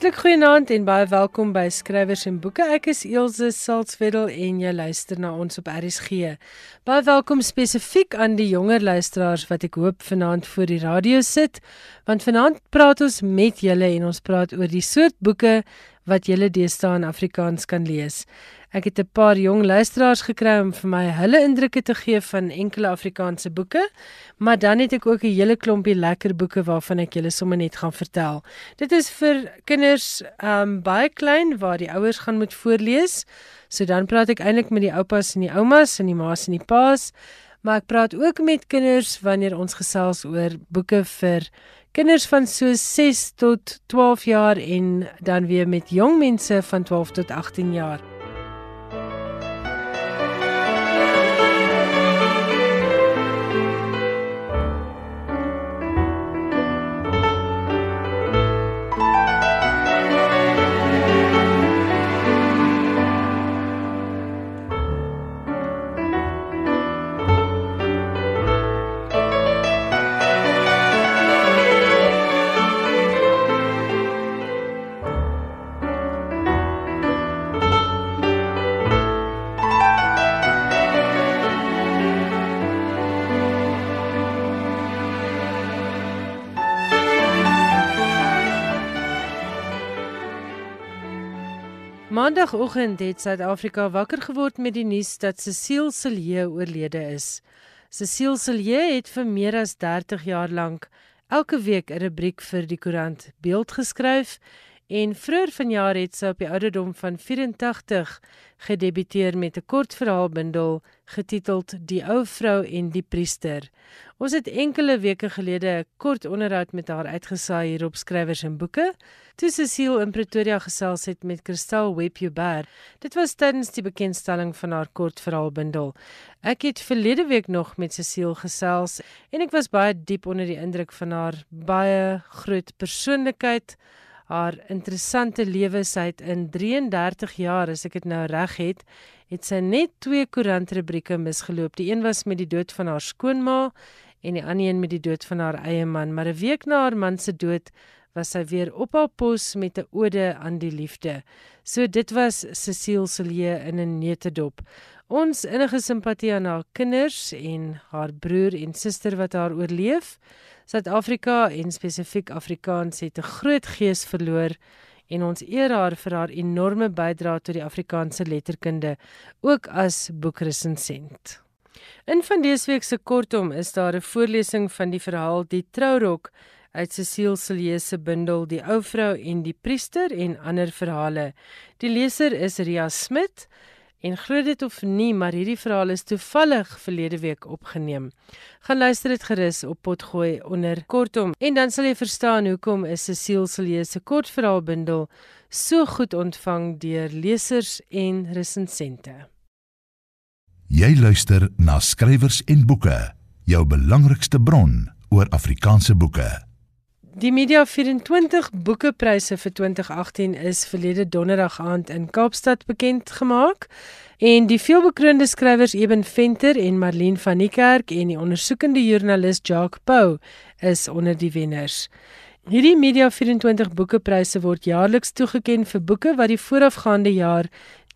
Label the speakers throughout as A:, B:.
A: Hartlik goeienaand en baie welkom by Skrywers en Boeke. Ek is Elsje Salzwetel en jy luister na ons op RSG. Baie welkom spesifiek aan die jonger luisteraars wat ek hoop vanaand voor die radio sit, want vanaand praat ons met julle en ons praat oor die soort boeke wat julle deesdae in Afrikaans kan lees. Ek het 'n paar jong luisteraars gekry om vir my hulle indrukke te gee van enkele Afrikaanse boeke, maar dan het ek ook 'n hele klompie lekker boeke waarvan ek julle sommer net gaan vertel. Dit is vir kinders um baie klein waar die ouers gaan moet voorlees. So dan praat ek eintlik met die oupas en die oumas en die ma's en die pa's, maar ek praat ook met kinders wanneer ons gesels oor boeke vir kinders van so 6 tot 12 jaar en dan weer met jong mense van 12 tot 18 jaar. Maandagoggend het Suid-Afrika wakker geword met die nuus dat Cecile Silje oorlede is. Cecile Silje het vir meer as 30 jaar lank elke week 'n rubriek vir die koerant Beeld geskryf en vroeër vanjaar het sy op die ouderdom van 84 gedebuteer met 'n kortverhaalbundel getiteld Die ou vrou en die priester. Ons het enkele weke gelede 'n kort onderhoud met haar uitgesaai hier op Skrywers en Boeke. Toe Cecile in Pretoria gesels het met Kristal Webjuber. Dit was tydens die bekendstelling van haar kortverhaalbundel. Ek het verlede week nog met Cecile gesels en ek was baie diep onder die indruk van haar baie groot persoonlikheid haar interessante lewe sy het in 33 jaar as ek dit nou reg het het sy net twee koerantrubrieke misgeloop. Die een was met die dood van haar skoonma en die ander een met die dood van haar eie man. Maar 'n week na haar man se dood was sy weer op haar pos met 'n ode aan die liefde. So dit was Cecile Silje in 'n netedop ons innige simpatie aan haar kinders en haar broer en suster wat haar oorleef Suid-Afrika en spesifiek Afrikaans het 'n groot gees verloor en ons eer haar vir haar enorme bydrae tot die Afrikaanse letterkunde, ook as boekresensent. In van dese week se kortom is daar 'n voorlesing van die verhaal Die Trourok uit Cecile Silje se bundel Die ou vrou en die priester en ander verhale. Die leser is Ria Smit. En glo dit of nie, maar hierdie verhaal is toevallig verlede week opgeneem. Gaan luister dit gerus op Potgooi onder kortom en dan sal jy verstaan hoekom is Cecile Silje se kortverhaalbundel so goed ontvang deur lesers en resensente.
B: Jy luister na skrywers en boeke, jou belangrikste bron oor Afrikaanse boeke.
A: Die Media 24 boekepryse vir 2018 is verlede donderdag aand in Kaapstad bekend gemaak en die veelbekroonde skrywers Eben Venter en Marlene van die Kerk en die ondersoekende joernalis Jacques Pau is onder die wenners. Hierdie Media 24 boekepryse word jaarliks toegekend vir boeke wat die voorafgaande jaar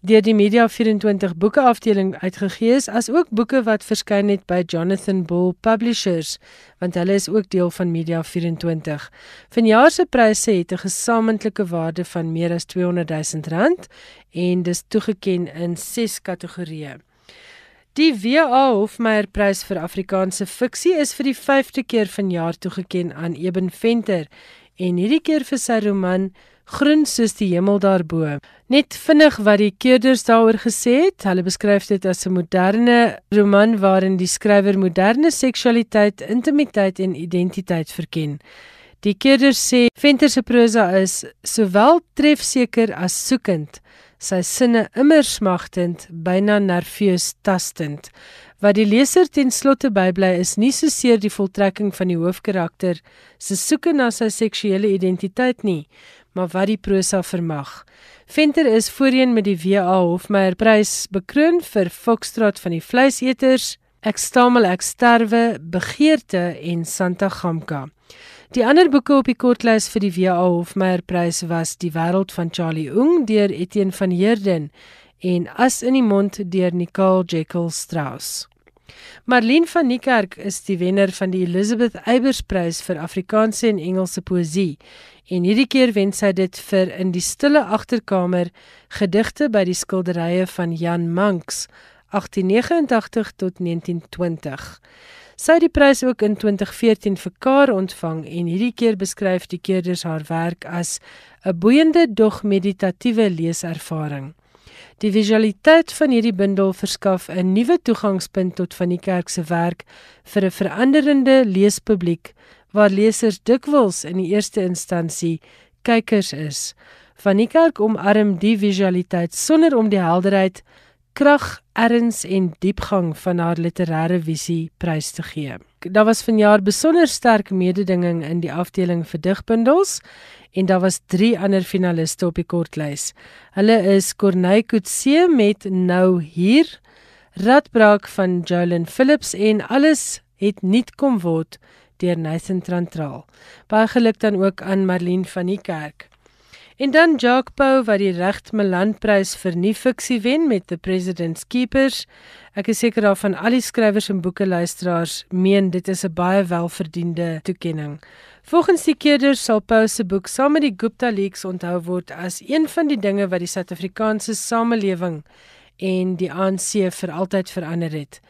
A: deur die Media 24 boeke afdeling uitgegee is as ook boeke wat verskyn het by Jonathan Bull Publishers want hulle is ook deel van Media 24. Vanjaar se pryse het 'n gesamentlike waarde van meer as 200 000 rand en dis toegeken in 6 kategorieë. Die WA Hofmeyer Prys vir Afrikaanse fiksie is vir die 5de keer vanjaar toegeken aan Eben Venter en hierdie keer vir sy roman groen soos die hemel daarbo. Net vinnig wat die keerders daaroor gesê het. Hulle beskryf dit as 'n moderne roman waarin die skrywer moderne seksualiteit, intimiteit en identiteit verken. Die keerders sê Venter se prosa is sowel trefseker as soekend, sy sinne immer smagtend, byna nerveus tastend. Wat die leser ten slotte bybly is nie so seer die voltrekking van die hoofkarakter se soeke na sy seksuele identiteit nie, maar wat die prosa vermag. Venter is voorheen met die WA Hofmeyer Prys bekroon vir Foxtrot van die vleiseters, Ek stamel ek sterwe, begeerte en Santa Gamka. Die ander boeke op die kortlys vir die WA Hofmeyer Prys was Die wêreld van Charlie Ung deur Etienne van Heerden en As in die mond deur Nicole Jekyll Strauss. Marlene van Niekerk is die wenner van die Elizabeth Eybers Prys vir Afrikaanse en Engelse poësie en hierdie keer wen sy dit vir In die stille agterkamer gedigte by die skilderye van Jan Manx 1889 tot 1920. Sy het die prys ook in 2014 vir Kar ontvang en hierdie keer beskryf die keerders haar werk as 'n boeiende dog meditatiewe leeservaring. Die visualiteit van hierdie bundel verskaf 'n nuwe toegangspunt tot van die kerk se werk vir 'n veranderende leespubliek waar lesers dikwels in die eerste instansie kykers is. Van die kerk omarm die visualiteit sonder om die helderheid, krag, erns en diepgang van haar literêre visie prys te gee. Daar was vanjaar besonder sterk mededinging in die afdeling vir digbundels en daar was 3 ander finaliste op die kortlys. Hulle is Corneille Coetzee met Nou hier, Radbraak van Jolyn Phillips en alles het nie kom word deur Nathan Trantraal. Baie geluk dan ook aan Marlene van die kerk. En dan Jacques Pau wat die Recht Milan Prys vir nuwe fiksie wen met The President's Keepers. Ek is seker daarvan al die skrywers en boeke luisteraars meen dit is 'n baie welverdiende toekenning. Volgens die keerders sal Pau se boek saam met die Gupta Leaks onthou word as een van die dinge wat die Suid-Afrikaanse samelewing en die ANC vir altyd verander het.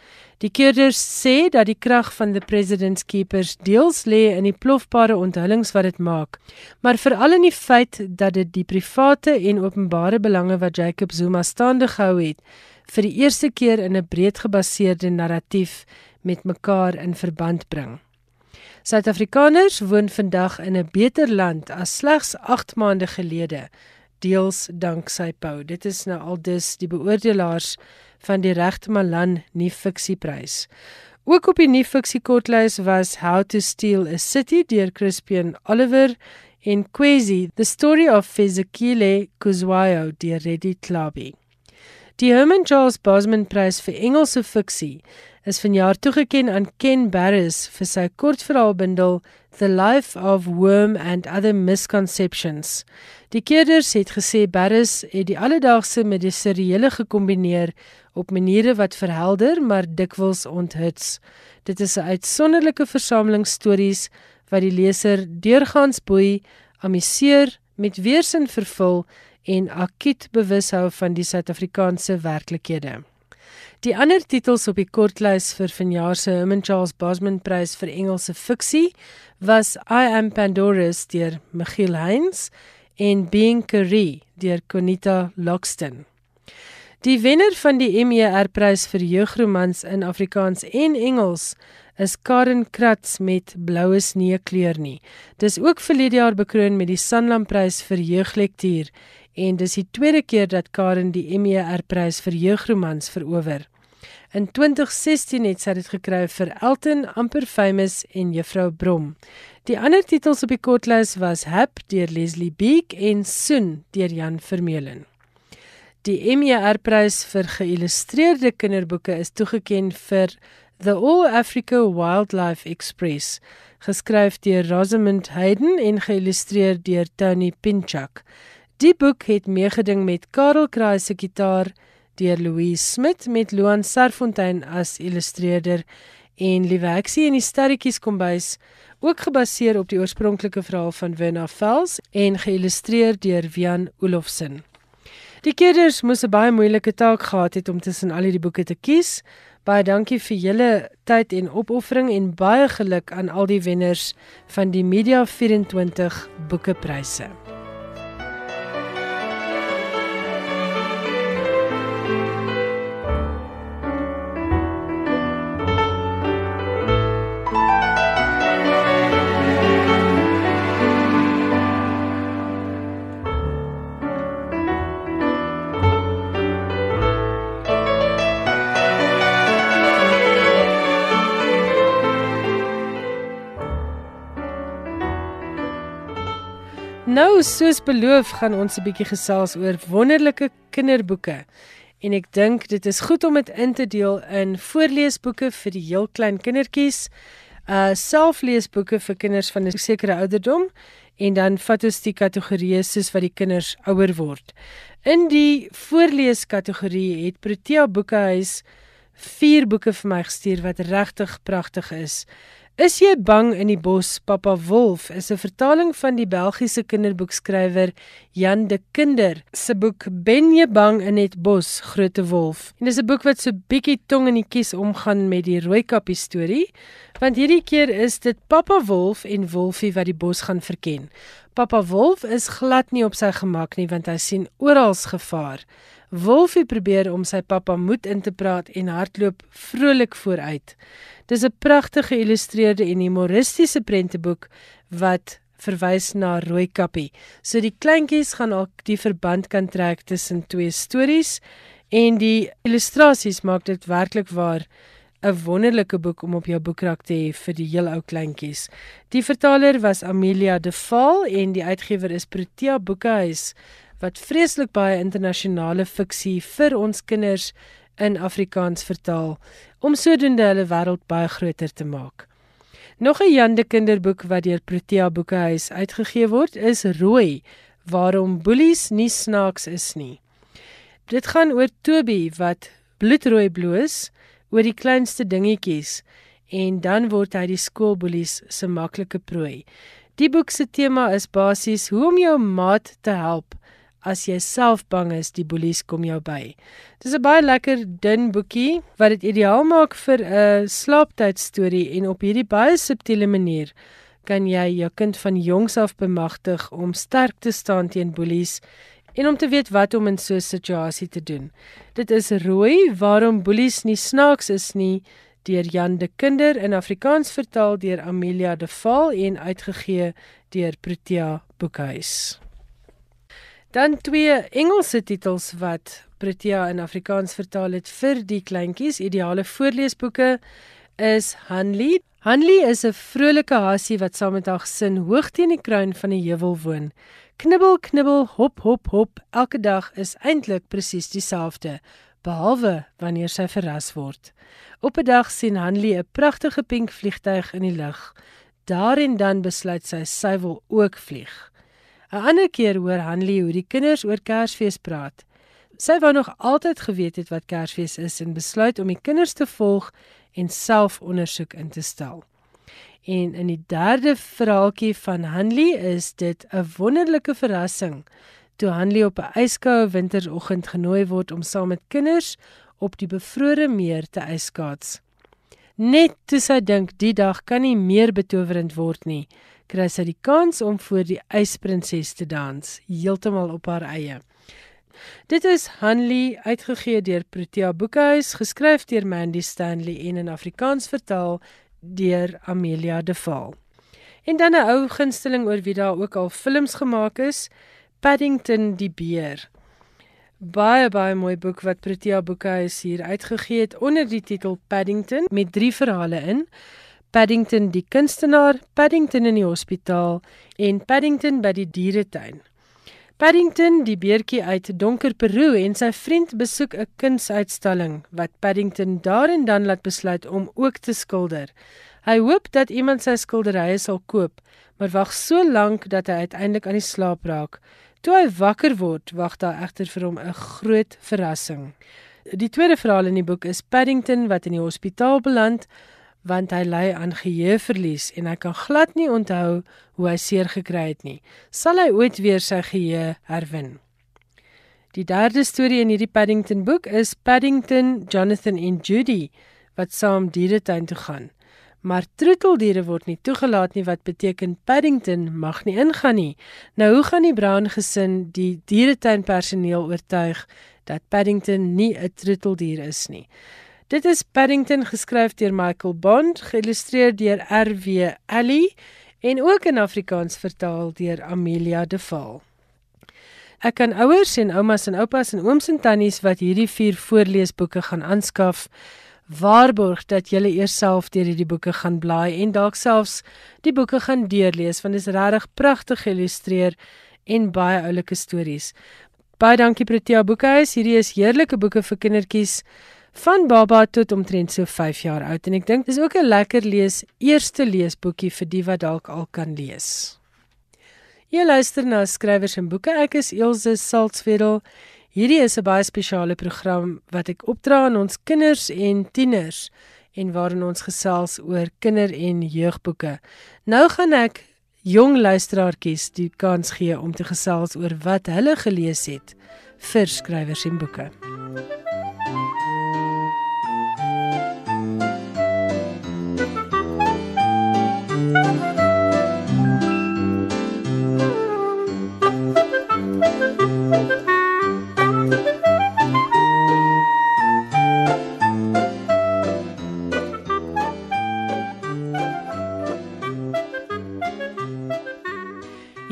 A: Die keerders sê dat die krag van the president's keepers deels lê in die plofbare onthullings wat dit maak, maar veral in die feit dat dit die private en openbare belange wat Jacob Zuma staande gehou het, vir die eerste keer in 'n breedgebaseerde narratief met mekaar in verband bring. Suid-Afrikaners woon vandag in 'n beter land as slegs 8 maande gelede, deels danksy Pau. Dit is nou al dus die beoordelaars van die Regte Malan Nuwe Fiksieprys. Ook op die Nuwe Fiksie kortlys was How to Steal a City deur Crispian Oliver en Kwezi The Story of Fezekile Kuzwayo deur Reddy Klabi. Die Herman Charles Bosman Prys vir Engelse fiksie is vanjaar toegekend aan Ken Barris vir sy kortverhaalbundel The Life of Worm and Other Misconceptions. Die keerders het gesê Barris het die alledaagse met die seriële gekombineer op maniere wat verhelder maar dikwels onthuts. Dit is 'n uitsonderlike versameling stories wat die leser deurgaans boei, amuseer, met weersin vervul en akkiet bewus hou van die Suid-Afrikaanse werklikhede. Die ander titels op die kortlys vir vanjaar se Herman Charles Bosman Prys vir Engelse fiksie was I Am Pandora's deur Michiel Heinz en Being Carrie deur Conita Loxton. Die wenner van die MER prys vir jeugromans in Afrikaans en Engels is Karen Kratz met Bloue snee kleur nie. Dis ook verlede jaar bekroon met die Sanlam prys vir jeuglektuur en dis die tweede keer dat Karen die MER prys vir jeugromans verower. In 2016 het sy dit gekry vir Elton, amper famous en Juffrou Brom. Die ander titels op die kortlys was Hap deur Leslie Beek en Soon deur Jan Vermeulen. Die MER prys vir geïllustreerde kinderboeke is toegekend vir The All Africa Wildlife Express, geskryf deur Rosamund Hayden en geïllustreer deur Tony Pinchak. Die boek het meegeding met Karel Kraai se gitaar, deur Louise Smit met Loan Serfontein as illustreerder en Liewexie en die sterretjies kombuis, ook gebaseer op die oorspronklike verhaal van Werner Vels en geïllustreer deur Wian Olofsen. Die kinders moes 'n baie moeilike taak gehad het om tussen al hierdie boeke te kies. Baie dankie vir julle tyd en opoffering en baie geluk aan al die wenners van die Media 24 boekepryse. Soos beloof, gaan ons 'n bietjie gesels oor wonderlike kinderboeke. En ek dink dit is goed om dit in te deel in voorleesboeke vir die heel klein kindertjies, Uh selfleesboeke vir kinders van 'n sekere ouderdom en dan vat ons die kategorieë soos wat die kinders ouer word. In die voorleeskategorie het Protea Boekehuis vier boeke vir my gestuur wat regtig pragtig is. Is jy bang in die bos, Papa Wolf is 'n vertaling van die Belgiese kinderboekskrywer Jan de Kinder se boek Ben jy bang in het bos, Grote Wolf. En dis 'n boek wat so bietjie tong in die kies omgaan met die rooikappie storie, want hierdie keer is dit Papa Wolf en Wolfie wat die bos gaan verken. Papa Wolf is glad nie op sy gemak nie want hy sien oral gevaar. Wolfie probeer om sy pappa moed in te praat en hardloop vrolik vooruit. Dis 'n pragtige geïllustreerde en humoristiese prenteboek wat verwys na Rooikappie. So die kleintjies gaan ook die verband kan trek tussen twee stories en die illustrasies maak dit werklik waar 'n wonderlike boek om op jou boekrak te hê vir die heel ou kleintjies. Die vertaler was Amelia De Val en die uitgewer is Protea Boekehuis wat vreeslik baie internasionale fiksie vir ons kinders in Afrikaans vertaal om sodoende hulle wêreld baie groter te maak. Nog 'n Jande kinderboek wat deur Protea Boekehuis uitgegee word, is Rooi, waarom boelies nie snaaks is nie. Dit gaan oor Toby wat bloedrooi bloos oor die kleinste dingetjies en dan word hy die skoolboelies se maklike prooi. Die boek se tema is basies hoe om jou maat te help as jy self bang is die boelies kom jou by. Dis 'n baie lekker dun boekie wat dit ideaal maak vir 'n slaaptyd storie en op hierdie baie subtiele manier kan jy jou kind van jongs af bemagtig om sterk te staan teen boelies en om te weet wat om in so 'n situasie te doen. Dit is rooi waarom boelies nie snaaks is nie deur Jan de Kinder in Afrikaans vertaal deur Amelia de Val en uitgegee deur Protea Boekhuis. Dan twee Engelse titels wat Protea in Afrikaans vertaal het vir die kleintjies, ideale voorleesboeke is Hanley. Hanley is 'n vrolike hasie wat saam met haar gesin hoog teen die kruin van 'n heuwel woon. Knibbel, knibbel, hop, hop, hop. Elke dag is eintlik presies dieselfde, behalwe wanneer sy verras word. Op 'n dag sien Hanley 'n pragtige pink vliegtyg in die lug. Daar en dan besluit sy sy wil ook vlieg. 'n Ander keer hoor Hanlie hoe die kinders oor Kersfees praat. Sy wou nog altyd geweet het wat Kersfees is en besluit om die kinders te volg en self ondersoek in te stel. En in die derde verhaaltjie van Hanlie is dit 'n wonderlike verrassing toe Hanlie op 'n yskoue winteroggend genooi word om saam met kinders op die bevrore meer te yskaats. Net toe sy dink die dag kan nie meer betowerend word nie, kry sy die kans om voor die ysprinses te dans, heeltemal op haar eie. Dit is Hanley uitgegee deur Protea Boekhuis, geskryf deur Mandy Stanley en in Afrikaans vertaal deur Amelia De Val. En dan 'n ou gunsteling oor wie daar ook al films gemaak is, Paddington die beer. Baie baie mooi boek wat Protea Boekhuis hier uitgegee het onder die titel Paddington met drie verhale in. Paddington die kunstenaar, Paddington in die hospitaal en Paddington by die dieretuin. Paddington, die beertjie uit Donker Peru en sy vriend besoek 'n kunsuitstalling wat Paddington daar en dan laat besluit om ook te skilder. Hy hoop dat iemand sy skilderye sal koop, maar wag so lank dat hy uiteindelik aan die slaap raak. Toe hy wakker word, wag daar egter vir hom 'n groot verrassing. Die tweede verhaal in die boek is Paddington wat in die hospitaal beland want hy ly aan geheueverlies en hy kan glad nie onthou hoe hy seer gekry het nie. Sal hy ooit weer sy geheue herwin? Die derde storie in hierdie Paddington boek is Paddington, Jonathan en Judy wat saam dieretuin toe gaan. Maar troeteldiere word nie toegelaat nie wat beteken Paddington mag nie ingaan nie. Nou hoe gaan die Brown gesin die dieretuin personeel oortuig dat Paddington nie 'n troeteldier is nie? Dit is Paddington geskryf deur Michael Bond, geïllustreer deur R.W. Alley en ook in Afrikaans vertaal deur Amelia De Val. Ek kan ouers en oumas en oupas en ooms en tannies wat hierdie vier voorleesboeke gaan aanskaf, waarborg dat julle eers self deur hierdie boeke gaan blaai en dalk selfs die boeke gaan deurlees want dit is regtig pragtig geïllustreer en baie oulike stories. Baie dankie Protea Boekhuis, hierdie is heerlike boeke vir kindertjies van baba tot omtrent so 5 jaar oud en ek dink dis ook 'n lekker lees eerste leesboekie vir die wat dalk al kan lees. Jy luister na skrywers en boeke. Ek is Elsje Salzwetel. Hierdie is 'n baie spesiale program wat ek opdra aan ons kinders en tieners en waarin ons gesels oor kinder- en jeugboeke. Nou gaan ek jong luisteraartjies die kans gee om te gesels oor wat hulle gelees het vir skrywers en boeke.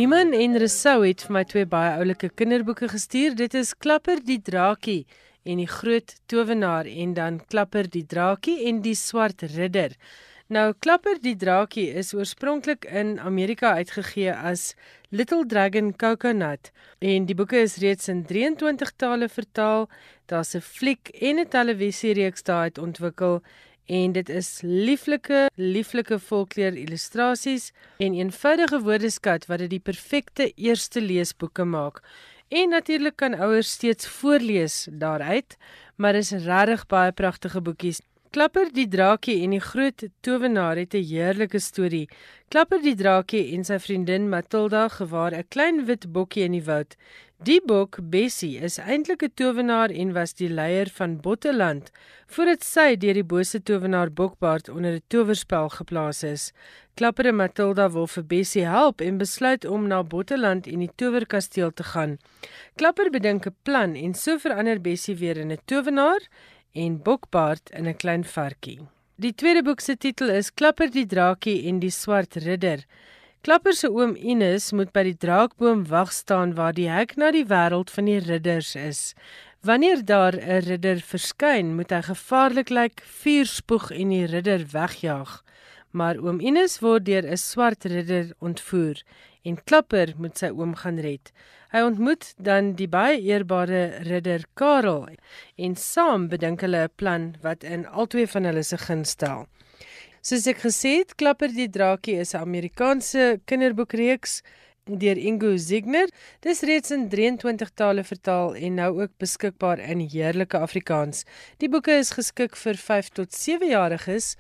A: Iman en Resou het vir my twee baie oulike kinderboeke gestuur. Dit is Klapper die Draakie en die Groot Towenaar en dan Klapper die Draakie en die Swart Ridder. Nou Klapper die Draakie is oorspronklik in Amerika uitgegee as Little Dragon Coconut en die boeke is reeds in 23 tale vertaal. Daar's 'n fliek en 'n televisiereeks daaruit ontwikkel en dit is lieflike lieflike volkleur illustrasies en eenvoudige woordeskat wat dit die perfekte eerste leesboeke maak. En natuurlik kan ouers steeds voorlees daaruit, maar is regtig baie pragtige boekies. Klapper die draakie en die groot towenaar het 'n heerlike storie. Klapper die draakie en sy vriendin Matilda gewaar 'n klein wit bokkie in die woud. Die bok Bessie is eintlik 'n towenaar en was die leier van Botteland voordat sy deur die bose towenaar Bokbaard onder 'n towerspel geplaas is. Klapper en Matilda wil vir Bessie help en besluit om na Botteland en die towerkasteel te gaan. Klapper bedink 'n plan en so verander Bessie weer in 'n towenaar en Bokbaard in 'n klein varkie. Die tweede boek se titel is Klapper die draakie en die swart ridder. Klapper se oom Ines moet by die draakboom wag staan waar die hek na die wêreld van die ridders is. Wanneer daar 'n ridder verskyn, moet hy gevaarlik lyk, vuur spoeg en die ridder wegjaag. Maar oom Ines word deur 'n swart ridder ontvoer en Klapper moet sy oom gaan red. Hy ontmoet dan die baie eerbare ridder Karel en saam bedink hulle 'n plan wat in albei van hulle se guns stel. Soos ek gesê het, Klapper die Draakie is 'n Amerikaanse kinderboekreeks deur Ingo Zigner. Dis reeds in 23 tale vertaal en nou ook beskikbaar in heerlike Afrikaans. Die boeke is geskik vir 5 tot 7 jariges.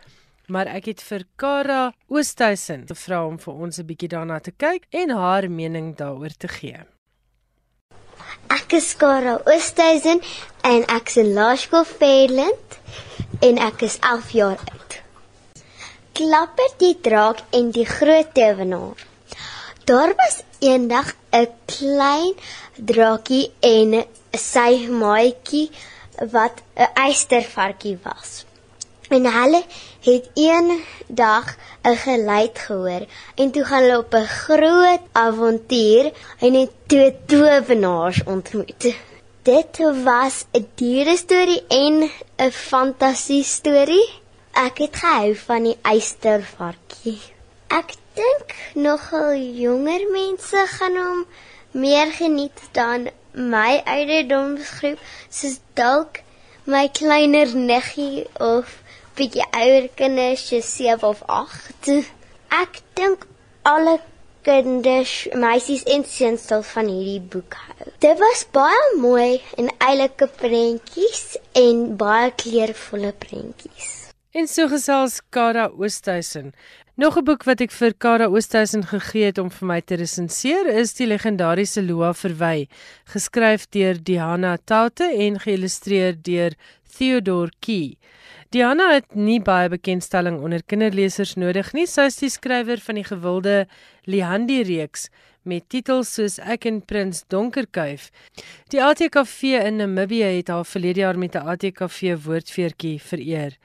A: Maar ek het vir Kara Oosthuizen gevra om vir ons 'n bietjie daarna te kyk en haar mening daaroor te gee.
C: Ek is Kara Oosthuizen en ek is in Laerskool Fairland en ek is 11 jaar oud. Klapper die draak en die groot towenaar. Daar was eendag 'n een klein draakie en sy maatjie wat 'n eystervarkie was. En hulle het een dag 'n geluid gehoor en toe gaan hulle op 'n groot avontuur en het twee towenaars ontmoet. Dit was 'n diere storie en 'n fantasie storie. Ek het gehou van die eystervarkie. Ek dink nogal jonger mense gaan hom meer geniet dan my ouderdomsgroep, soos dalk my kleiner niggie of bietjie ouer kinders, so 7 of 8. Ek dink alle kinders, meisies en seuns sal van hierdie boek hou. Dit was baie mooi en eilike prentjies en baie kleurvolle prentjies.
A: En so gesels Kara Oosthuizen. Nog 'n boek wat ek vir Kara Oosthuizen gegee het om vir my te resenseer is die legendariese Loa Verwy, geskryf deur Diana Taute en geïllustreer deur Theodore Key. Diana het nie baie bekendstelling onder kinderlesers nodig nie. Sy is die skrywer van die gewilde Lihandi reeks met titels soos Ek en Prins Donkerkuif. Die ATKV in Namibië het haar verlede jaar met 'n ATKV woordfeertjie vereer.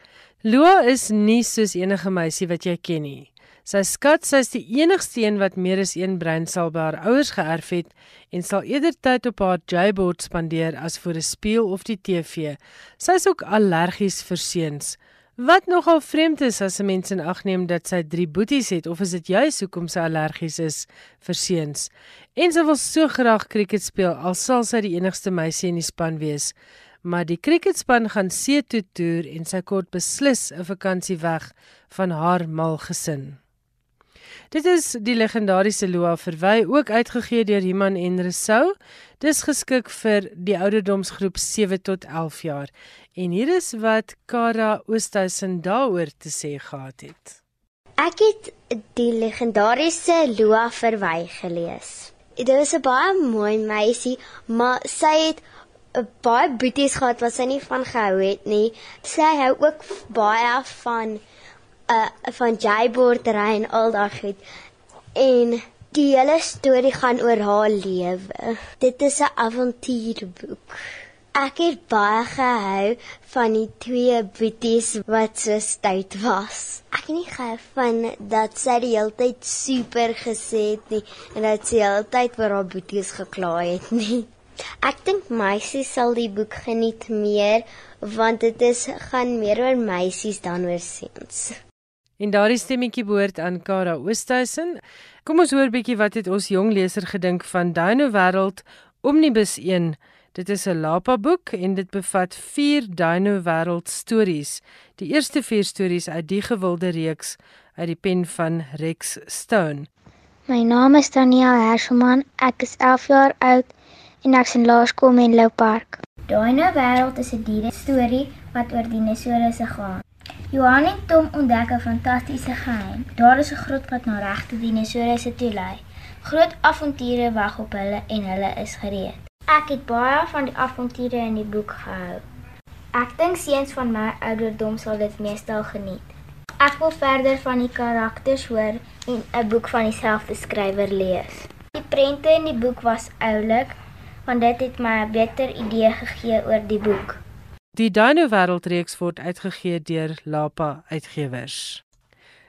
A: Loa is nie soos enige meisie wat jy ken nie. Sy skat sy is die enigste een wat meer as een brein sal by haar ouers geërf het en sal eerder tyd op haar J-board spandeer as voor 'n spieël of die TV. Sy is ook allergies vir seuns. Wat nogal vreemd is as 'n mens in ag neem dat sy drie boeties het of is dit juis hoekom sy allergies is vir seuns? En sy wil so graag krieket speel al sal sy die enigste meisie in die span wees. Maar die cricketspan gaan see toe toer en sy kort beslis 'n vakansie weg van haar mal gesin. Dit is die legendariese Loa verwy ook uitgegee deur Iman en Resou. Dis geskik vir die ouderdomsgroep 7 tot 11 jaar. En hier is wat Kara Oosthuizen daaroor te sê gehad het.
C: Ek het die legendariese Loa verwy gelees. Dit was 'n baie mooi meisie, maar sy het baie boeties gehad wat sy nie van gehou het nie. Sy hou ook baie van uh van Jayboerdery en al daai goed. En die hele storie gaan oor haar lewe. Dit is 'n avontuurboek. Ek het baie gehou van die twee boeties wat so stout was. Ek het nie gehou van dat sy die hele tyd super gesê het nie en dat sy die hele tyd oor haar boeties gekla het nie. Ek dink meisies sal die boek geniet meer want dit is gaan meer oor meisies dan oor seuns.
A: En daardie stemmetjie behoort aan Kara Oosthuizen. Kom ons hoor bietjie wat het ons jong leser gedink van Dino Wêreld Omnibus 1. Dit is 'n Lapa boek en dit bevat 4 Dino Wêreld stories. Die eerste 4 stories uit die gewilde reeks uit die pen van Rex Stone.
D: My naam is Daniel Herselman. Ek is 11 jaar oud en ek is in laerskool in Menlo Park.
E: Dino Wêreld is 'n diere storie wat oor dinosourusse gaan. Johan en Tom ontdek 'n fantastiese geheim. Daar is 'n grot wat na regte dinosourusse toe lei. Groot avonture wag op hulle en hulle is gereed. Ek het baie van die avonture in die boek gehou. Ek dink seuns van my ouderdom sal dit meestal geniet. Ek wil verder van die karakters hoor en 'n boek van dieselfde skrywer lees. Die prente in die boek was oulik, want dit het my 'n beter idee gegee oor die boek.
A: Die Dino Wêreld reeks word uitgegee deur Lapa Uitgewers.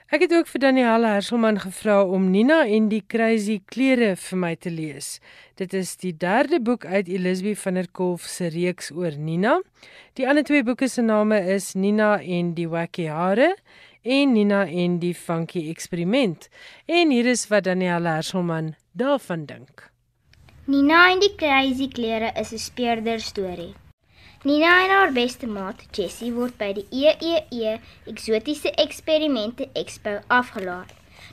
A: Ek het ook vir Danielle Herselman gevra om Nina en die Crazy Klere vir my te lees. Dit is die derde boek uit Elisabeth van der Kolf se reeks oor Nina. Die ander twee boeke se name is Nina en die Wacky Hare en Nina en die Funky Eksperiment. En hier is wat Danielle Herselman daarvan dink.
E: Nina en die Crazy Klere is 'n speurder storie. Nina en haar beste maat, Jessie, word by die EEE Eksotiese Eksperimente Expo afgelaai.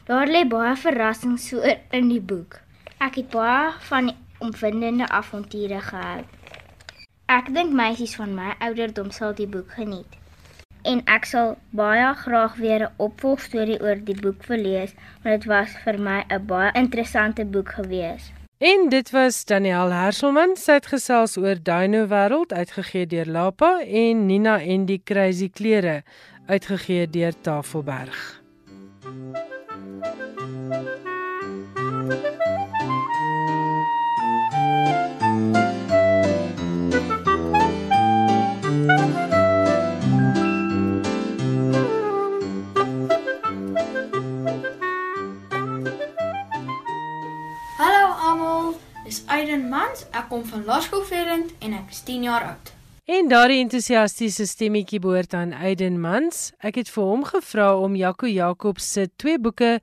E: Daar lê baie verrassings voor in die boek. Ek het baie van die omvindende avonture gehou. Ek dink meisies van my ouderdom sal die boek geniet. En ek sal baie graag weer 'n opvolgstorie oor die boek wil lees, want dit was vir my 'n baie interessante boek gewees.
A: En dit was Daniel Herselman, sy het gesels oor Dino Wêreld uitgegee deur Lapa en Nina en die Crazy Klere uitgegee deur Tafelberg.
F: Aiden Mans, ek kom van Laerskool Verend en ek is 10 jaar oud.
A: En daardie entoesiastiese stemmetjie behoort aan Aiden Mans. Ek het vir hom gevra om Jaco Jacobs se twee boeke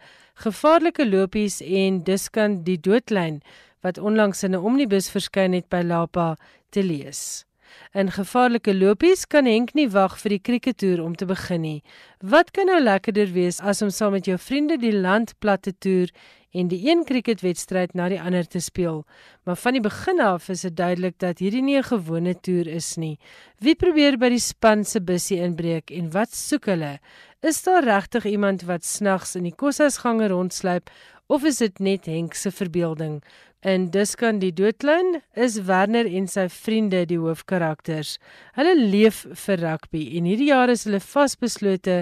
A: Gevaarlike lopies en Diskant die doodlyn wat onlangs in 'n omnibus verskyn het by Lapa te lees. In gevaarlike lopies kan Henk nie wag vir die krieketoer om te begin nie. Wat kan nou lekkerder wees as om saam met jou vriende die land plat te toer en die een krieketwedstryd na die ander te speel. Maar van die begin af is dit duidelik dat hierdie nie 'n gewone toer is nie. Wie probeer by die span se bussie inbreek en wat soek hulle? Is daar regtig iemand wat snags in die koshuisgange rondsluip of is dit net Henk se verbeelding? In Diskan die doodlyn is Werner en sy vriende die hoofkarakters. Hulle leef vir rugby en hierdie jaar is hulle vasbeslote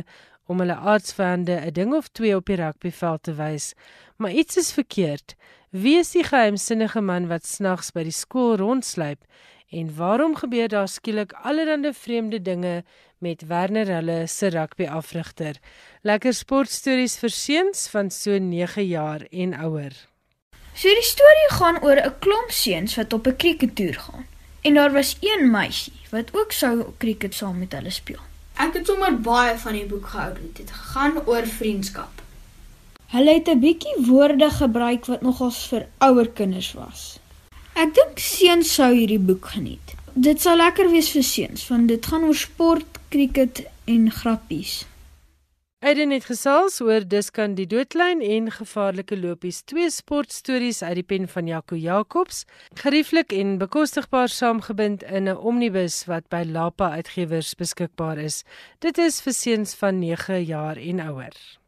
A: om hulle aardsvande 'n ding of twee op die rugbyveld te wys. Maar iets is verkeerd. Wie is die geheimsinnige man wat snags by die skool rondsluip en waarom gebeur daar skielik allerlei vreemde dinge met Werner hulle se rugbyafrigter? Lekker sportstories vir seuns van so 9 jaar en ouer.
F: So die storie gaan oor 'n klomp seuns wat op 'n krieketoer gaan. En daar was een meisie wat ook sou krieket saam met hulle speel. Ek het sommer baie van die boek gehou. Dit het gegaan oor vriendskap. Hulle het 'n bietjie woorde gebruik wat nogals vir ouer kinders was. Ek dink seuns sou hierdie boek geniet, Dit sal lekker wees vir seuns want dit gaan oor sport, cricket en grappies.
A: Aiden het gesels oor Diskan die doodlyn en gevaarlike lopies, twee sportstories uit die pen van Jaco Jacobs, gerieflik en bekostigbaar saamgebind in 'n omnibus wat by Lapa Uitgewers beskikbaar is. Dit is vir seuns van 9 jaar en ouer.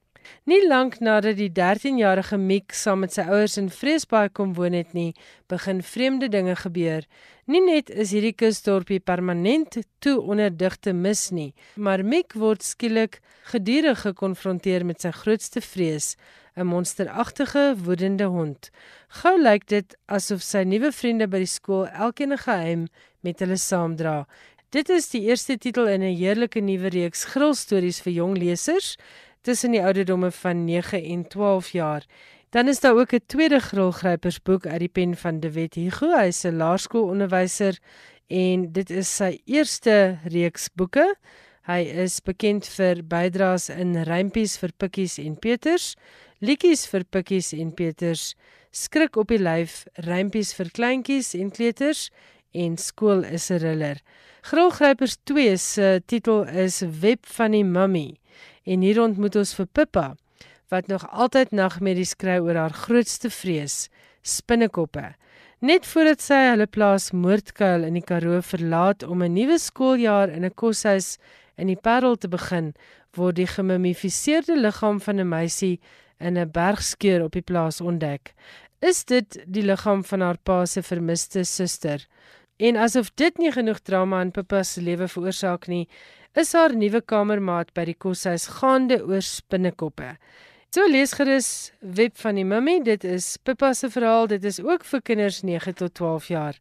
A: Nie lank nadat die 13-jarige Miek saam met sy ouers in Vreesbaai kom woon het nie, begin vreemde dinge gebeur. Nie net is hierdie kusdorpie permanent toe onder digte mis nie, maar Miek word skielik gedurig gekonfronteer met sy grootste vrees, 'n monsteragtige, woedende hond. Gou lyk dit asof sy nuwe vriende by die skool elkeen 'n geheim met hulle saamdra. Dit is die eerste titel in 'n heerlike nuwe reeks grillstories vir jong lesers tussen die ouderdomme van 9 en 12 jaar. Dan is daar ook 'n tweede grolgrypersboek uit die pen van De Wet Hugo, hy is 'n laerskoolonderwyser en dit is sy eerste reeks boeke. Hy is bekend vir bydraes in Rympies vir Pikkies en Peters, Liedjies vir Pikkies en Peters, Skrik op die lyf, Rympies vir kleintjies en kleuters en Skool is 'n riller. Grolgrypers 2 se titel is Web van die Mummy en hier ontmoet ons vir Pippa wat nog altyd nagmerries kry oor haar grootste vrees, spinnekoppe. Net voordat sy hulle plaas Moordkuil in die Karoo verlaat om 'n nuwe skooljaar in 'n koshuis in die Parel te begin, word die gemummifiseerde liggaam van 'n meisie in 'n bergskeur op die plaas ontdek. Is dit die liggaam van haar pa se vermiste suster? En asof dit nie genoeg drama in Pippa se lewe veroorsaak nie, is haar nuwe kamermaat by die koshuis gaande oor spinnekoppe. So lees gerus Web van die Mummy, dit is Pippa se verhaal, dit is ook vir kinders 9 tot 12 jaar.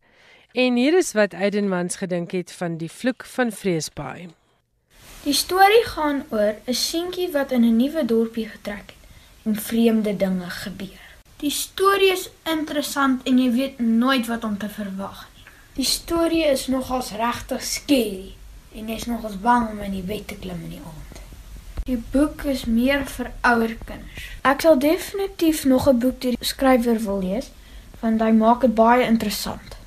A: En hier is wat Aidenmans gedink het van die vloek van Vreesbaai.
F: Die storie gaan oor 'n seentjie wat in 'n nuwe dorpie getrek het en vreemde dinge gebeur. Die storie is interessant en jy weet nooit wat om te verwag nie. Die storie is nogals regtig skerry en jy is nogals bang om in die bed te klim in die aand. Die boek is meer vir ouer kinders. Ek sal definitief nog 'n boek deur die skrywer wil lees want hy maak dit baie interessant.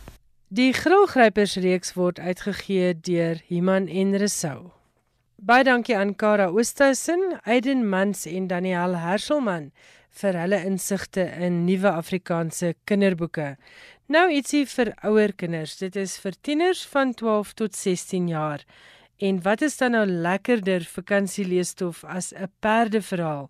A: Die Grillgrypers reeks word uitgegee deur Iman en Resou. Baie dankie aan Kara Oosthuizen, Aiden Mans en Daniel Herselman vir hulle insigte in nuwe Afrikaanse kinderboeke. Nou ietsie vir ouer kinders. Dit is vir tieners van 12 tot 16 jaar. En wat is dan nou lekkerder vakansieleesstof as 'n perdeverhaal?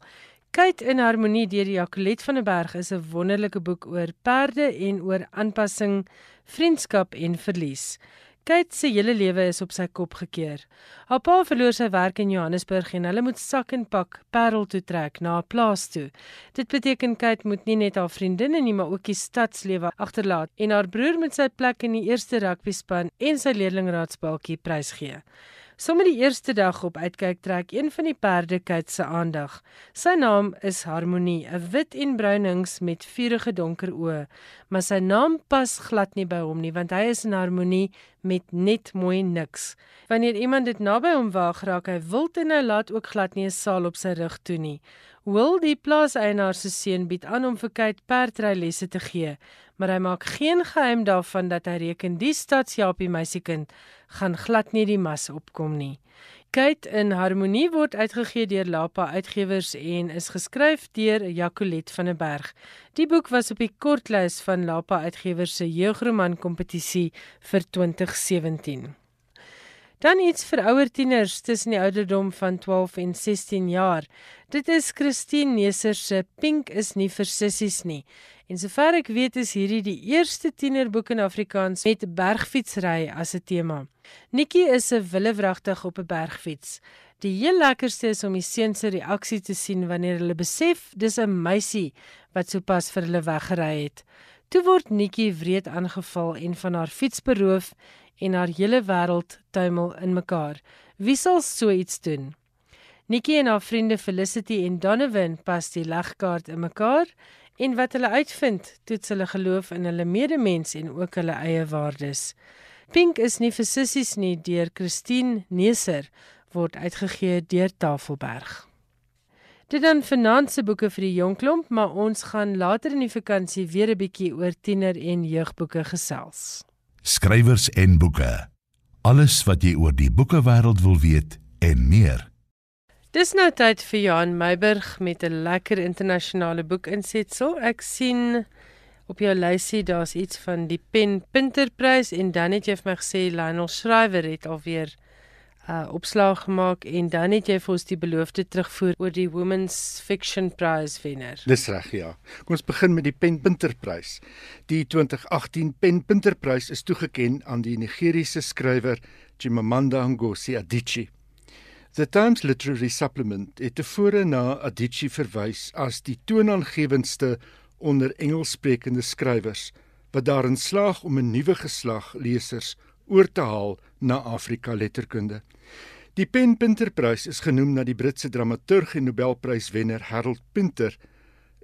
A: Kyk in harmonie deur Jacolet van der Berg is 'n wonderlike boek oor perde en oor aanpassing, vriendskap en verlies. Kate se hele lewe is op sy kop gekeer. Haar pa verloor sy werk in Johannesburg en hulle moet sak en pak Parel toe trek na 'n plaas toe. Dit beteken Kate moet nie net haar vriendinne nie, maar ook die stadslewe agterlaat en haar broer met sy plek in die eerste rugbyspan en sy leerlingraadsbalkie prysgee. Sommige die eerste dag op uitkyk trek een van die perde kyk se aandag. Sy naam is Harmonie, 'n wit en bruin hings met vuurige donker oë, maar sy naam pas glad nie by hom nie want hy is in harmonie met net mooi niks. Wanneer iemand dit naby hom waag, raak hy wild en hy laat ook glad nie 'n saal op sy rug toe nie. Wil die plaaseienaar se seun bied aan om vir Kate perdrylesse te gee, maar hy maak geen geheim daarvan dat hy reken die stadsjapie meisiekind gaan glad nie die mas opkom nie. Kate in Harmonie word uitgegee deur Lapa Uitgewers en is geskryf deur Jacolet van der Berg. Die boek was op die kortlys van Lapa Uitgewers se jeugroman kompetisie vir 2017. Dan iets vir ouer tieners tussen die ouderdom van 12 en 16 jaar. Dit is Christine Neser se Pink is nie vir sissies nie. En sover ek weet is hierdie die eerste tienerboek in Afrikaans met bergfietsry as 'n tema. Nikki is 'n willewragtig op 'n bergfiets. Die heel lekkerste is om die seuns se reaksie te sien wanneer hulle besef dis 'n meisie wat sopas vir hulle weggery het. Toe word Nikki wreed aangeval en van haar fiets beroof en haar hele wêreld tuimel in mekaar. Wie sal so iets doen? Nikki en haar vriende Felicity en Donovan pas die legkaart in mekaar en wat hulle uitvind, toets hulle geloof in hulle medemens en ook hulle eie waardes. Pink is nie vir sissies nie deur Christine Neser word uitgegee deur Tafelberg. Dit dan finansie boeke vir die jong klomp, maar ons gaan later in die vakansie weer 'n bietjie oor tiener en jeugboeke gesels.
B: Skrywers en boeke. Alles wat jy oor die boekewêreld wil weet en meer.
A: Dis nou tyd vir Johan Meiburg met 'n lekker internasionale boek insetsel. Ek sien op jou lysie daar's iets van die Pen Pinterprys en dan het jy vir my gesê Lionel Shriver het alweer uh, opslag gemaak en dan het jy vir ons die beloofde terugvoer oor die Women's Fiction Prize wenner.
G: Dis reg, ja. Kom ons begin met die Pen Pinterprys. Die 2018 Pen Pinterprys is toegekend aan die Nigeriese skrywer Chimamanda Ngozi Adichie. The Times Literary Supplement het tevore na Adichie verwys as die toonaangewendste onder Engelssprekende skrywers wat daarin slaag om 'n nuwe geslag lesers oor te haal na Afrika letterkunde. Die Pen Pinterprys is genoem na die Britse dramaturg en Nobelpryswenner Harold Pinter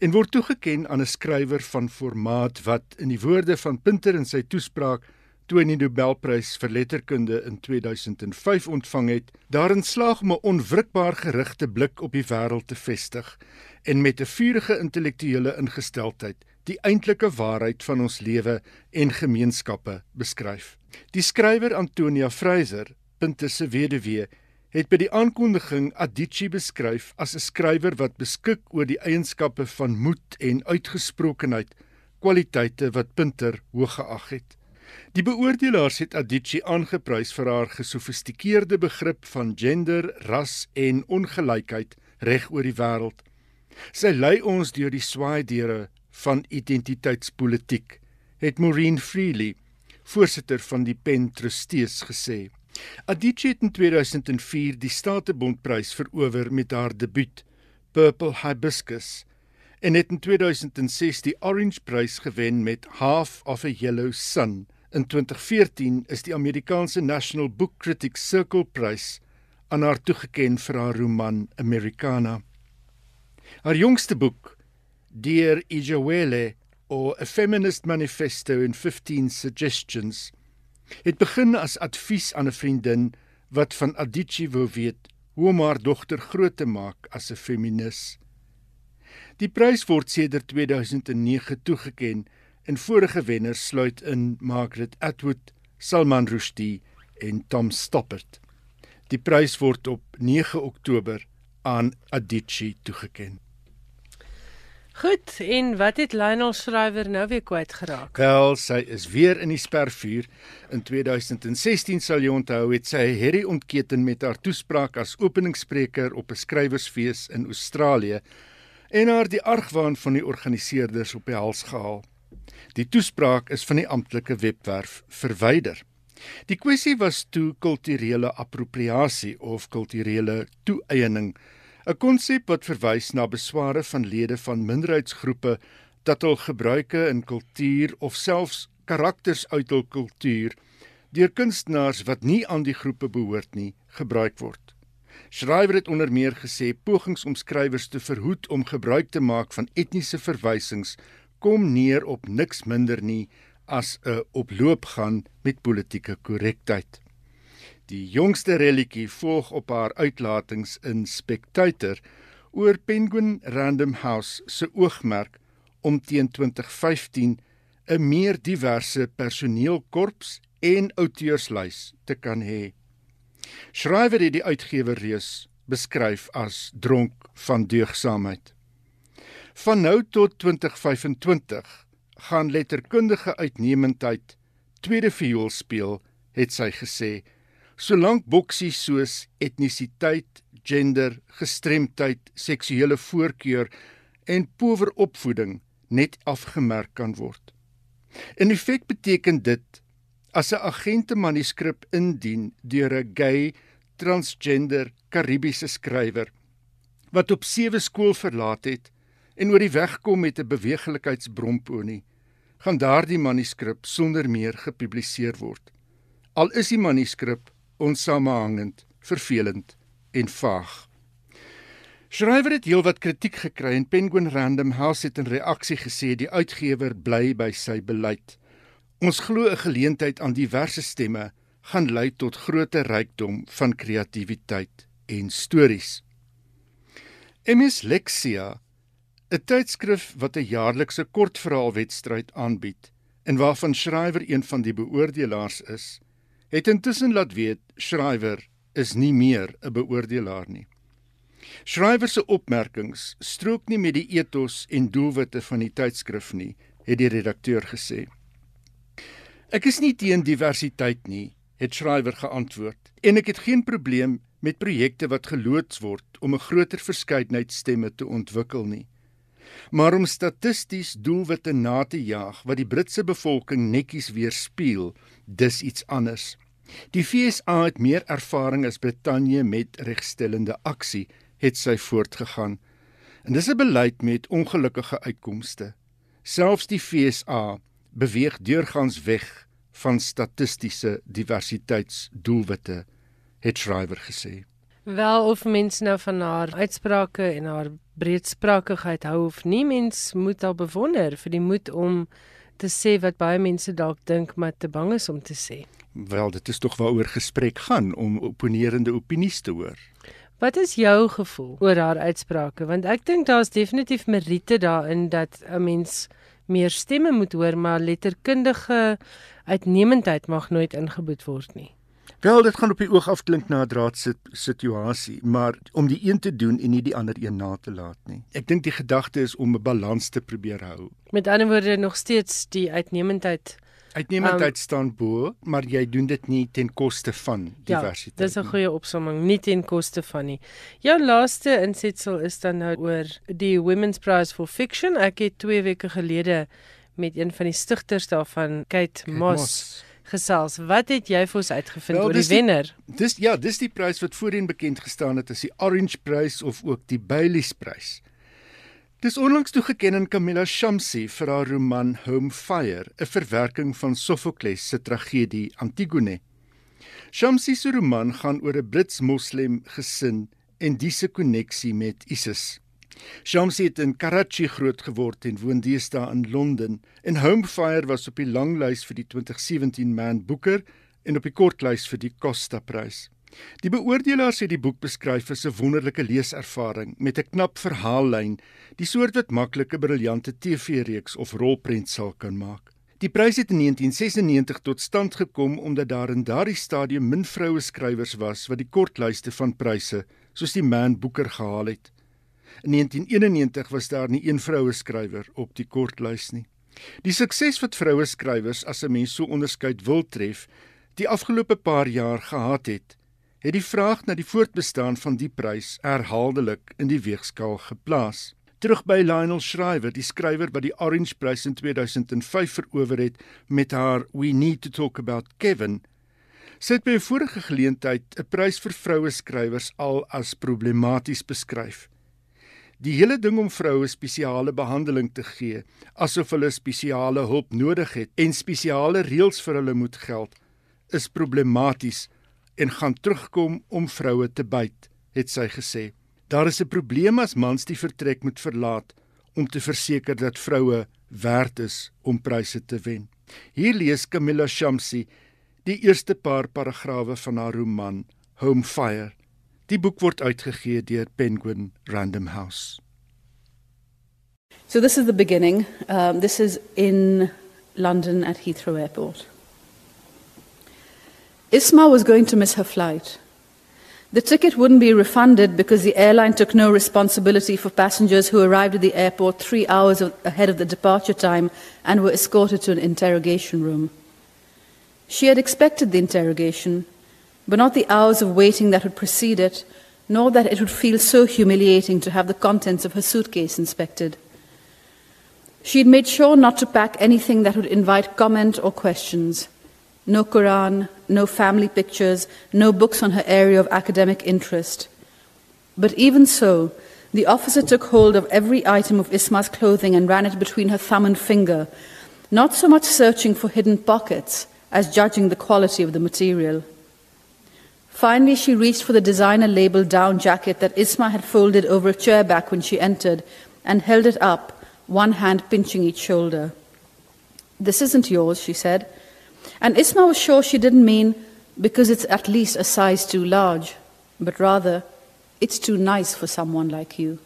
G: en word toegekend aan 'n skrywer van formaat wat in die woorde van Pinter in sy toespraak toe hy die Nobelprys vir letterkunde in 2005 ontvang het, daarin slaag om 'n onwrikbaar gerigte blik op die wêreld te vestig en met 'n vurige intellektuele ingesteldheid die eintlike waarheid van ons lewe en gemeenskappe beskryf. Die skrywer Antonia Fraser, Pinter se weduwee, het by die aankondiging Adichie beskryf as 'n skrywer wat beskik oor die eienskappe van moed en uitgesprokenheid, kwaliteite wat Pinter hoog geag het. Die beoordelaars het Adichie aangeprys vir haar gesofistikeerde begrip van gender, ras en ongelykheid reg oor die wêreld. Sy lei ons deur die swaai deure van identiteitspolitiek, het Maureen Freely, voorsitter van die Pen Trustees gesê. Adichie het in 2004 die Statebondprys verower met haar debuut Purple Hibiscus en het in 2006 die Orange Prys gewen met Half of a Yellow Sun. In 2014 is die Amerikaanse National Book Critics Circle Prys aan haar toegekend vir haar roman Americana. Haar jongste boek, Dear Ijawele or A Feminist Manifesto in 15 Suggestions, het begin as advies aan 'n vriendin wat van Adichie wou weet hoe om haar dogter groot te maak as 'n feminis. Die prys word sedert 2009 toegekend en vorige wenners sluit in Margaret Atwood, Salman Rushdie en Tom Stoppard. Die prys word op 9 Oktober aan Adichie toegekend.
A: Goed, en wat het Lionel Shriver nou weer kwyt geraak?
G: Wel, sy is weer in die spervuur. In 2016 sal jy onthou het sy Harry ontketen met haar toespraak as openingsspreker op 'n skrywersfees in Australië en haar die argwaan van die organiseerders op die hals gehaal. Die toespraak is van die amptelike webwerf verwyder. Die kwessie was toe kulturele appropriasie of kulturele toeëiening 'n konsep wat verwys na besware van lede van minderheidsgroepe dat hul gebruike in kultuur of selfs karakters uit hul kultuur deur kunstenaars wat nie aan die groepe behoort nie gebruik word. Schrywer het onder meer gesê pogings om skrywers te verhoed om gebruik te maak van etniese verwysings kom neer op niks minder nie as 'n oploopgaan met politieke korrektheid. Die jongste relletjie volg op haar uitlatings in Spectator oor Penguin Random House se oogmerk om teen 2015 'n meer diverse personeelkorps en outeurslys te kan hê. Schrywer het die uitgewer reus beskryf as dronk van deugsaamheid. Van nou tot 2025 gaan letterkundige uitnemendheid tweede viool speel, het sy gesê Solank boksies soos etnisiteit, gender, gestremdheid, seksuele voorkeur en power opvoeding net afgemerk kan word. In effek beteken dit as 'n agente manuskrip indien deur 'n gay, transgender, Karibiese skrywer wat op sewe skool verlaat het en oor die weg kom met 'n beweglikheidsbromponie, gaan daardie manuskrip sonder meer gepubliseer word. Al is die manuskrip onsamehangend, vervelend en vaag. Schrywer het heelwat kritiek gekry en Penguin Random House het in reaksie gesê die uitgewer bly by sy beleid. Ons glo 'n geleentheid aan diverse stemme gaan lei tot groter rykdom van kreatiwiteit en stories. MS Lexia, 'n tydskrif wat 'n jaarlikse kortverhaalwedstryd aanbied, en waarvan Schrywer een van die beoordelaars is, het intussen laat weet Schrywer is nie meer 'n beoordelaar nie. Schrywer se opmerkings strook nie met die ethos en doelwitte van die tydskrif nie, het die redakteur gesê. Ek is nie teen diversiteit nie, het Schrywer geantwoord, en ek het geen probleem met projekte wat geloods word om 'n groter verskeidenheid stemme te ontwikkel nie. Maar om statisties doelwitte na te jaag wat die Britse bevolking netjies weerspieël, dis iets anders. Die FSA het meer ervaring as Brittanje met regstellende aksie, het sy voortgegaan. En dis 'n beleid met ongelukkige uitkomste. Selfs die FSA beweeg deurgangs weg van statistiese diversiteitsdoelwitte, het Schrywer gesê.
A: Wel of mense nou van haar uitsprake en haar breedsprakigheid hou of nie, mens moet haar bewonder vir die moed om te sê wat baie mense dalk dink maar te bang is om te sê.
G: Wel, dit is tog waaroor gesprek gaan om opponerende opinies te hoor.
A: Wat is jou gevoel oor haar uitsprake? Want ek dink daar's definitief meriete daarin dat 'n mens meer stemme moet hoor, maar letterkundige uitnemendheid mag nooit ingeboet word nie.
G: Wel, dit gaan op die oog af klink na 'n draadsit situasie, maar om die een te doen en nie die ander een na te laat nie. Ek dink die gedagte is om 'n balans te probeer hou.
A: Met ander woorde nog steeds die uitnemendheid
G: Uitnemendheid um, staan bo, maar jy doen dit nie ten koste van diversiteit.
A: Ja, dis 'n goeie opsomming, nie ten koste van nie. Jou laaste insetsel is dan nou oor die Women's Prize for Fiction. Ek het 2 weke gelede met een van die stigters daarvan, Kate, Kate Moss, Moss gesels. Wat het jy vir ons uitgevind well, oor die wenner?
G: Dis ja, dis die prys wat voorheen bekend gestaan het as die Orange Prys of ook die Bailey's Prys. Dis onlangs toegeken aan Camilla Shamsi vir haar roman Home Fire, 'n verwerking van Sophokles se tragedie Antigone. Shamsi se roman gaan oor 'n Brits-Moslem gesin en diese koneksie met ISIS. Shamsi het in Karachi grootgeword en woon deesdae in Londen. En Home Fire was op die langlys vir die 2017 Man Booker en op die kortlys vir die Costa Prys. Die beoordelaars het die boek beskryf as 'n wonderlike leeservaring met 'n knap verhaallyn, die soort wat maklike briljante TV-reeks of rolprent sal kan maak. Die prys het in 1996 tot stand gekom omdat daar in daardie stadium min vroue skrywers was wat die kortlyste van pryse soos die Man Booker gehaal het. In 1991 was daar nie een vroue skrywer op die kortlys nie. Die sukses wat vroue skrywers as 'n mens so onderskeid wil tref, die afgelope paar jaar gehad het, het die vraag na die voortbestaan van die prys herhaaldelik in die weegskaal geplaas. Terug by Lionel Shriver, die skrywer wat die Orange Prys in 2005 verower het met haar We Need to Talk About Kevin, sê by 'n vorige geleentheid 'n prys vir vroue skrywers al as problematies beskryf. Die hele ding om vroue spesiale behandeling te gee, asof hulle spesiale hulp nodig het en spesiale reëls vir hulle moet geld, is problematies en gaan terugkom om vroue te byt, het sy gesê. Daar is 'n probleem as mans die vertrek moet verlaat om te verseker dat vroue werd is om pryse te wen. Hier lees Camilla Shamsi die eerste paar paragrawe van haar roman Home Fire. Die boek word uitgegee deur Penguin Random House.
H: So this is the beginning. Um, this is in London at Heathrow Airport. Isma was going to miss her flight. The ticket wouldn't be refunded because the airline took no responsibility for passengers who arrived at the airport three hours ahead of the departure time and were escorted to an interrogation room. She had expected the interrogation, but not the hours of waiting that would precede it, nor that it would feel so humiliating to have the contents of her suitcase inspected. She had made sure not to pack anything that would invite comment or questions. No Quran, no family pictures, no books on her area of academic interest. But even so, the officer took hold of every item of Isma's clothing and ran it between her thumb and finger, not so much searching for hidden pockets as judging the quality of the material. Finally, she reached for the designer labeled down jacket that Isma had folded over a chair back when she entered and held it up, one hand pinching each shoulder. This isn't yours, she said. And Isma was sure she didn't mean because it's at least a size too large, but rather, it's too nice for someone like you.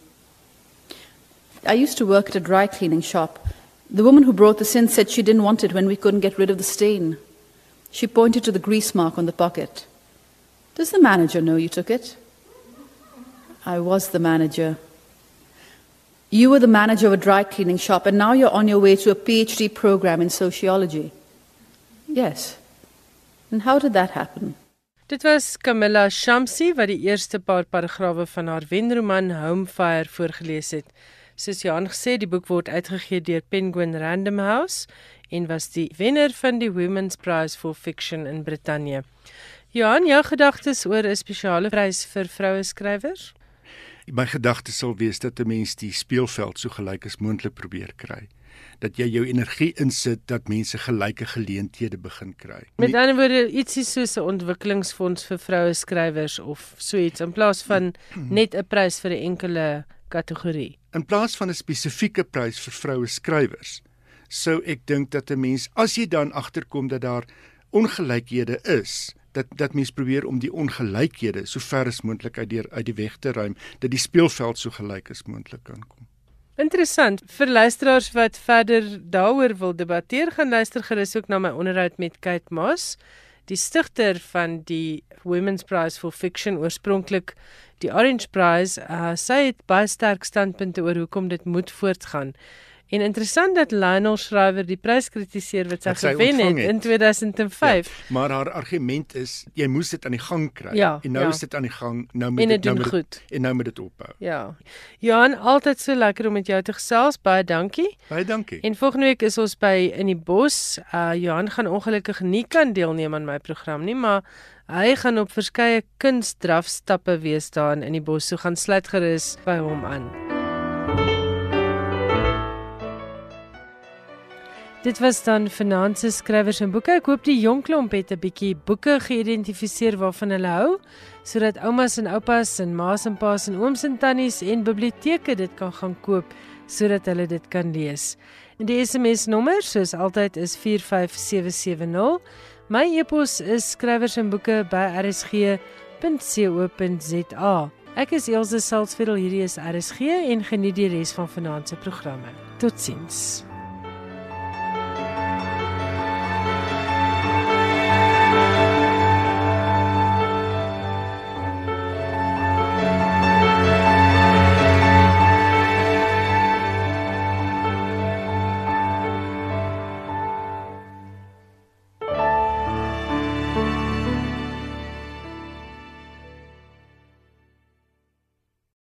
H: I used to work at a dry cleaning shop. The woman who brought the sin said she didn't want it when we couldn't get rid of the stain. She pointed to the grease mark on the pocket. Does the manager know you took it? I was the manager. You were the manager of a dry cleaning shop, and now you're on your way to a PhD program in sociology. Yes. And how did that happen?
A: Dit was Camilla Shamsi wat die eerste paar paragrawe van haar wenroman Homefire voorgeles het. Soos Johan gesê, die boek word uitgegee deur Penguin Random House en was die wenner van die Women's Prize for Fiction in Brittanje. Johan, jou gedagtes oor 'n spesiale prys vir vroue skrywers?
G: My gedagte sal wees dat 'n mens die speelveld so gelyk as moontlik probeer kry. Dat jy jou energie insit dat mense gelyke geleenthede begin kry.
A: Met ander woorde, ietsie soos 'n ontwikkelingsfonds vir vroue skrywers of so iets in plaas van net 'n prys vir 'n enkele kategorie.
G: In plaas van 'n spesifieke prys vir vroue skrywers, sou ek dink dat 'n mens as jy dan agterkom dat daar ongelykhede is, dat dat mens probeer om die ongelykhede so ver as moontlik uit die uit die weg te ruim dat die speelveld so gelyk as moontlik kan kom.
A: Interessant. Vir luisteraars wat verder daaroor wil debatteer, gaan luister gerus ook na my onderhoud met Kate Moss, die stigter van die Women's Prize for Fiction oorspronklik die Orange Prize. Uh, sy het baie sterk standpunte oor hoekom dit moet voortgaan. En interessant dat Lionel Shriver die prys kritiseer wat sy gewen het, het in 2005. Ja,
G: maar haar argument is jy moes dit aan die gang kry
A: ja,
G: en nou
A: ja.
G: is dit aan die gang, nou moet dit nou
A: goed.
G: en nou moet dit ophou.
A: Ja. Johan, altyd so lekker om met jou te gesels. Baie dankie.
G: Baie dankie.
A: En volgende week is ons by in die bos. Uh Johan gaan ongelukkig nie kan deelneem aan my program nie, maar hy gaan op verskeie kunstdrafstappe wees daar in die bos. So gaan sluit gerus by hom aan. Dit was dan finansie skrywers en boeke. Ek hoop die jong klomp het 'n bietjie boeke geïdentifiseer waarvan hulle hou, sodat oumas en oupas en ma's en pa's en ooms en tannies en biblioteke dit kan gaan koop sodat hulle dit kan lees. En die SMS nommer soos altyd is 45770. My e-pos is skrywers en boeke by rsg.co.za. Ek is Elsje Salzveld, hierdie is RSG en geniet die res van vanaand se programme. Totsiens.